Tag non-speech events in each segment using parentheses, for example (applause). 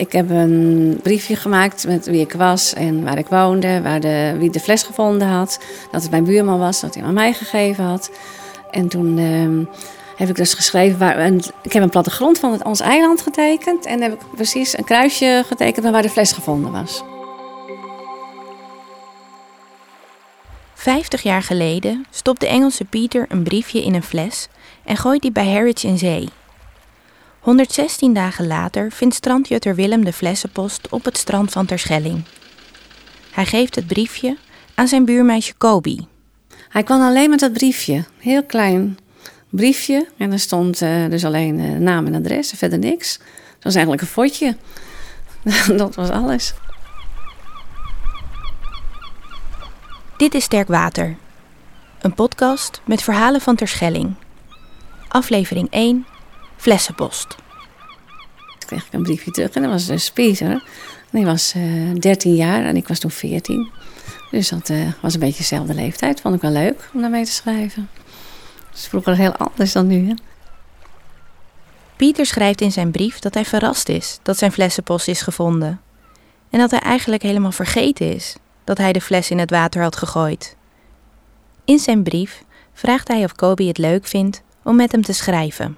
Ik heb een briefje gemaakt met wie ik was en waar ik woonde, waar de, wie de fles gevonden had. Dat het mijn buurman was, dat hij aan mij gegeven had. En toen ehm, heb ik dus geschreven, waar, en ik heb een plattegrond van het, ons eiland getekend. En heb ik precies een kruisje getekend waar de fles gevonden was. Vijftig jaar geleden stopt de Engelse Pieter een briefje in een fles en gooit die bij Harwich in zee. 116 dagen later vindt strandjutter Willem de flessenpost op het strand van Terschelling. Hij geeft het briefje aan zijn buurmeisje Kobi. Hij kwam alleen met dat briefje, heel klein briefje. En er stond uh, dus alleen uh, naam en adres, verder niks. Het was eigenlijk een fotje. (laughs) dat was alles. Dit is Sterk Water, een podcast met verhalen van Terschelling. Aflevering 1, Flessenpost. Toen kreeg ik een briefje terug en dat was dus Pieter. Die was uh, 13 jaar en ik was toen 14. Dus dat uh, was een beetje dezelfde leeftijd. Vond ik wel leuk om daarmee te schrijven. Dat is vroeger heel anders dan nu. Hè? Pieter schrijft in zijn brief dat hij verrast is dat zijn flessenpost is gevonden. En dat hij eigenlijk helemaal vergeten is dat hij de fles in het water had gegooid. In zijn brief vraagt hij of Kobe het leuk vindt om met hem te schrijven.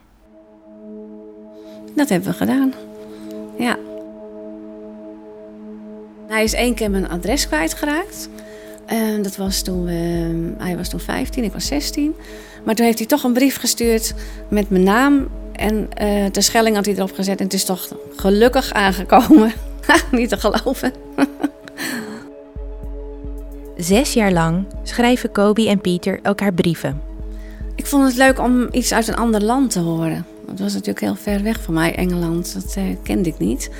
Dat hebben we gedaan. Ja. Hij is één keer mijn adres kwijtgeraakt. Uh, dat was toen we, hij was toen 15, ik was 16. Maar toen heeft hij toch een brief gestuurd met mijn naam. En uh, de schelling had hij erop gezet. En het is toch gelukkig aangekomen. (laughs) Niet te geloven. (laughs) Zes jaar lang schrijven Kobe en Pieter elkaar brieven. Ik vond het leuk om iets uit een ander land te horen. Dat was natuurlijk heel ver weg van mij, Engeland. Dat uh, kende ik niet.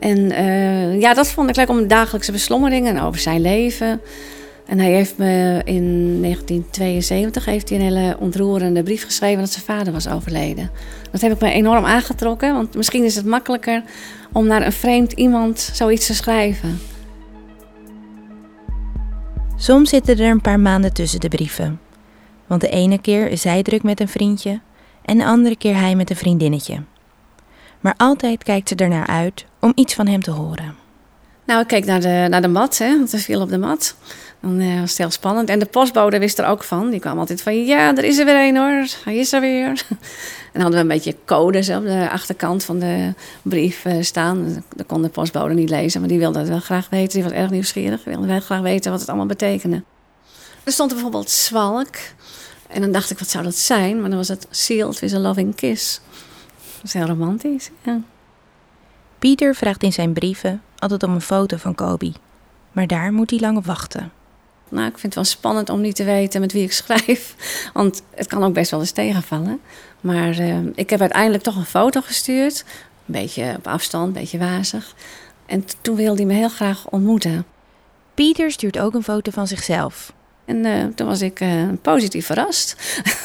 En uh, ja, dat vond ik leuk om dagelijkse beslommeringen over zijn leven. En hij heeft me in 1972 heeft hij een hele ontroerende brief geschreven dat zijn vader was overleden. Dat heb ik me enorm aangetrokken, want misschien is het makkelijker om naar een vreemd iemand zoiets te schrijven. Soms zitten er een paar maanden tussen de brieven. Want de ene keer is hij druk met een vriendje en de andere keer hij met een vriendinnetje. Maar altijd kijkt ze ernaar uit om iets van hem te horen. Nou, ik keek naar de, naar de mat, hè, want er viel op de mat. Dan uh, was het heel spannend. En de postbode wist er ook van. Die kwam altijd van, ja, er is er weer een hoor. Hij is er weer. (laughs) en dan hadden we een beetje codes op de achterkant van de brief uh, staan. Dat kon de postbode niet lezen, maar die wilde het wel graag weten. Die was erg nieuwsgierig. Die wilde wel graag weten wat het allemaal betekende. Er stond bijvoorbeeld zwalk. En dan dacht ik, wat zou dat zijn? Maar dan was het sealed with a loving kiss. Dat is heel romantisch, ja. Pieter vraagt in zijn brieven altijd om een foto van Kobe. Maar daar moet hij lang op wachten. Nou, ik vind het wel spannend om niet te weten met wie ik schrijf. (laughs) Want het kan ook best wel eens tegenvallen. Maar uh, ik heb uiteindelijk toch een foto gestuurd. Een beetje op afstand, een beetje wazig. En toen wilde hij me heel graag ontmoeten. Pieter stuurt ook een foto van zichzelf. En uh, toen was ik uh, positief verrast.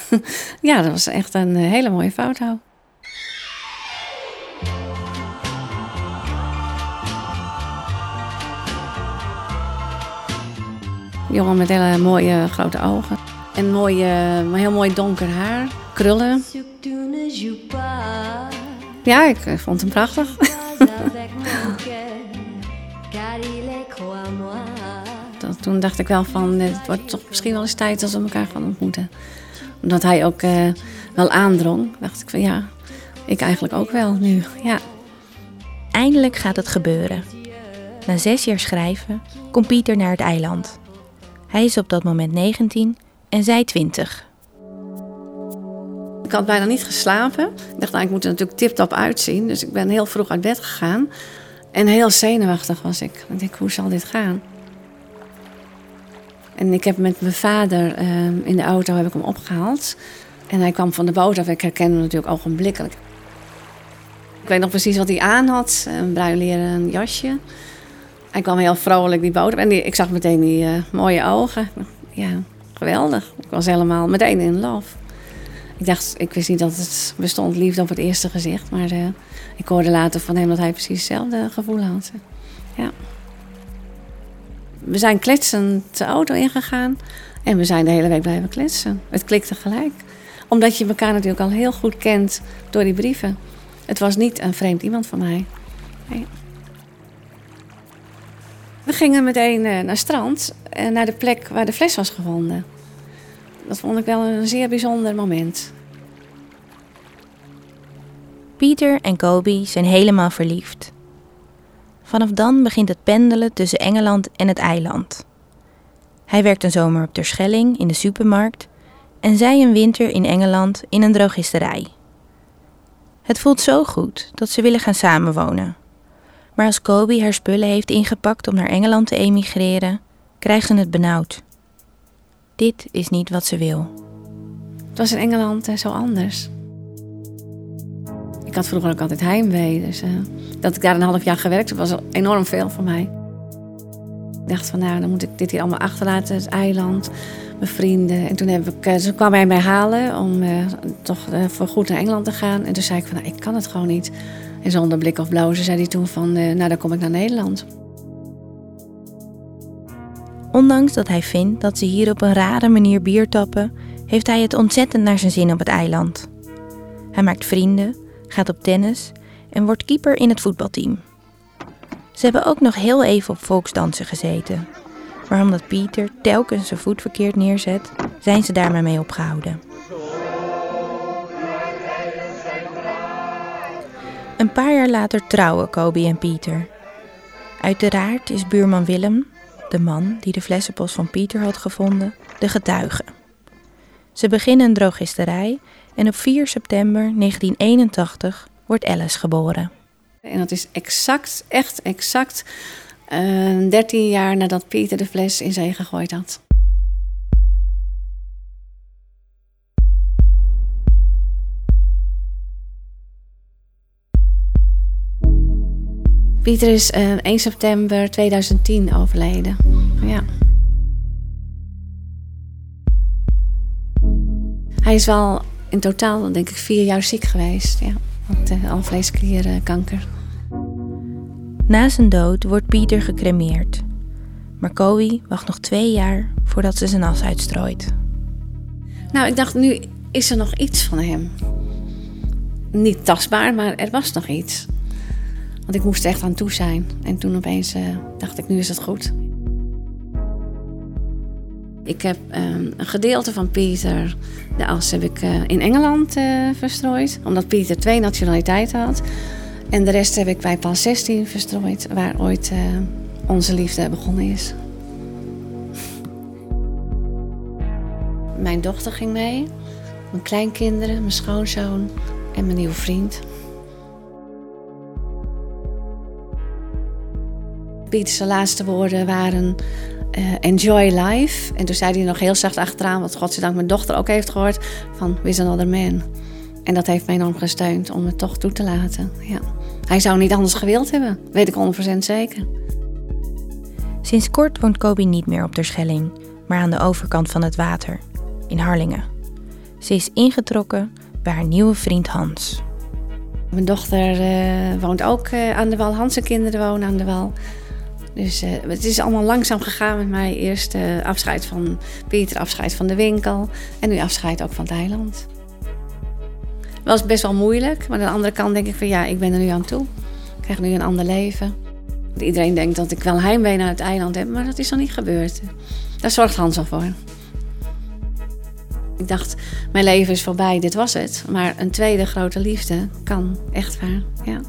(laughs) ja, dat was echt een hele mooie foto. jongen met hele mooie grote ogen. En mooie, heel mooi donker haar, krullen. Ja, ik vond hem prachtig. (laughs) Toen dacht ik wel van, het wordt toch misschien wel eens tijd als we elkaar gaan ontmoeten. Omdat hij ook uh, wel aandrong, dacht ik van ja, ik eigenlijk ook wel nu, ja. Eindelijk gaat het gebeuren. Na zes jaar schrijven komt Pieter naar het eiland. Hij is op dat moment 19 en zij 20. Ik had bijna niet geslapen. Ik dacht, nou, ik moet er natuurlijk tip-top uitzien. Dus ik ben heel vroeg uit bed gegaan. En heel zenuwachtig was ik. Ik denk, hoe zal dit gaan? En ik heb met mijn vader uh, in de auto heb ik hem opgehaald. En hij kwam van de boot af. Ik herkende hem natuurlijk ogenblikkelijk. Ik weet nog precies wat hij aan had. Een bruin leren jasje. Hij kwam heel vrolijk die boot op. En ik zag meteen die uh, mooie ogen. Ja, geweldig. Ik was helemaal meteen in love. Ik dacht, ik wist niet dat het bestond liefde op het eerste gezicht. Maar uh, ik hoorde later van hem dat hij precies hetzelfde gevoel had. Ja. We zijn kletsend de auto ingegaan. En we zijn de hele week blijven kletsen. Het klikte gelijk. Omdat je elkaar natuurlijk al heel goed kent door die brieven. Het was niet een vreemd iemand van mij. We gingen meteen uh, naar het strand, uh, naar de plek waar de fles was gevonden. Dat vond ik wel een zeer bijzonder moment. Pieter en Kobe zijn helemaal verliefd. Vanaf dan begint het pendelen tussen Engeland en het eiland. Hij werkt een zomer op Terschelling in de supermarkt en zij een winter in Engeland in een drogisterij. Het voelt zo goed dat ze willen gaan samenwonen. Maar als Kobe haar spullen heeft ingepakt om naar Engeland te emigreren, krijgt ze het benauwd. Dit is niet wat ze wil. Het was in Engeland zo anders. Ik had vroeger ook altijd heimwee. Dus uh, dat ik daar een half jaar gewerkt heb, was enorm veel voor mij. Ik dacht van nou, dan moet ik dit hier allemaal achterlaten, het eiland, mijn vrienden. En toen heb uh, ze kwam hij mij halen om uh, toch voor goed naar Engeland te gaan. En toen zei ik van nou, ik kan het gewoon niet. En zonder blik of blozen zei hij toen van nou, dan kom ik naar Nederland. Ondanks dat hij vindt dat ze hier op een rare manier bier tappen, heeft hij het ontzettend naar zijn zin op het eiland. Hij maakt vrienden, gaat op tennis en wordt keeper in het voetbalteam. Ze hebben ook nog heel even op volksdansen gezeten. Maar omdat Pieter telkens zijn voet verkeerd neerzet, zijn ze daarmee mee opgehouden. Een paar jaar later trouwen Kobe en Pieter. Uiteraard is buurman Willem, de man die de flessenpost van Pieter had gevonden, de getuige. Ze beginnen een drogisterij en op 4 september 1981 wordt Alice geboren. En dat is exact, echt exact, uh, eh, 13 jaar nadat Pieter de fles in zee gegooid had. Pieter is uh, eh, 1 september 2010 overleden. Ja. Hij is wel in totaal denk ik vier jaar ziek geweest. Ja, met uh, alvleesklierkanker. Na zijn dood wordt Pieter gecremeerd. Maar Kowie wacht nog twee jaar voordat ze zijn as uitstrooit. Nou, ik dacht, nu is er nog iets van hem. Niet tastbaar, maar er was nog iets. Want ik moest er echt aan toe zijn. En toen opeens uh, dacht ik, nu is het goed. Ik heb um, een gedeelte van Pieter, de as, heb ik uh, in Engeland uh, verstrooid. Omdat Pieter twee nationaliteiten had. En de rest heb ik bij Paal 16 verstrooid, waar ooit uh, onze liefde begonnen is. Mijn dochter ging mee, mijn kleinkinderen, mijn schoonzoon en mijn nieuwe vriend. Pieters laatste woorden waren uh, enjoy life. En toen zei hij nog heel zacht achteraan, wat godzijdank mijn dochter ook heeft gehoord, van with another man. En dat heeft mij enorm gesteund om het toch toe te laten. Ja. Hij zou niet anders gewild hebben, weet ik 100% zeker. Sinds kort woont Kobe niet meer op Terschelling, maar aan de overkant van het water, in Harlingen. Ze is ingetrokken bij haar nieuwe vriend Hans. Mijn dochter uh, woont ook uh, aan de wal. Hans en kinderen wonen aan de wal. Dus uh, het is allemaal langzaam gegaan met mij. Eerst afscheid van Pieter, afscheid van de winkel. En nu afscheid ook van het eiland. Het was best wel moeilijk. Maar aan de andere kant denk ik van ja, ik ben er nu aan toe. Ik krijg nu een ander leven. Iedereen denkt dat ik wel heimwee naar het eiland heb. Maar dat is nog niet gebeurd. Daar zorgt Hans al voor. Ik dacht, mijn leven is voorbij, dit was het. Maar een tweede grote liefde kan, echt waar, ja.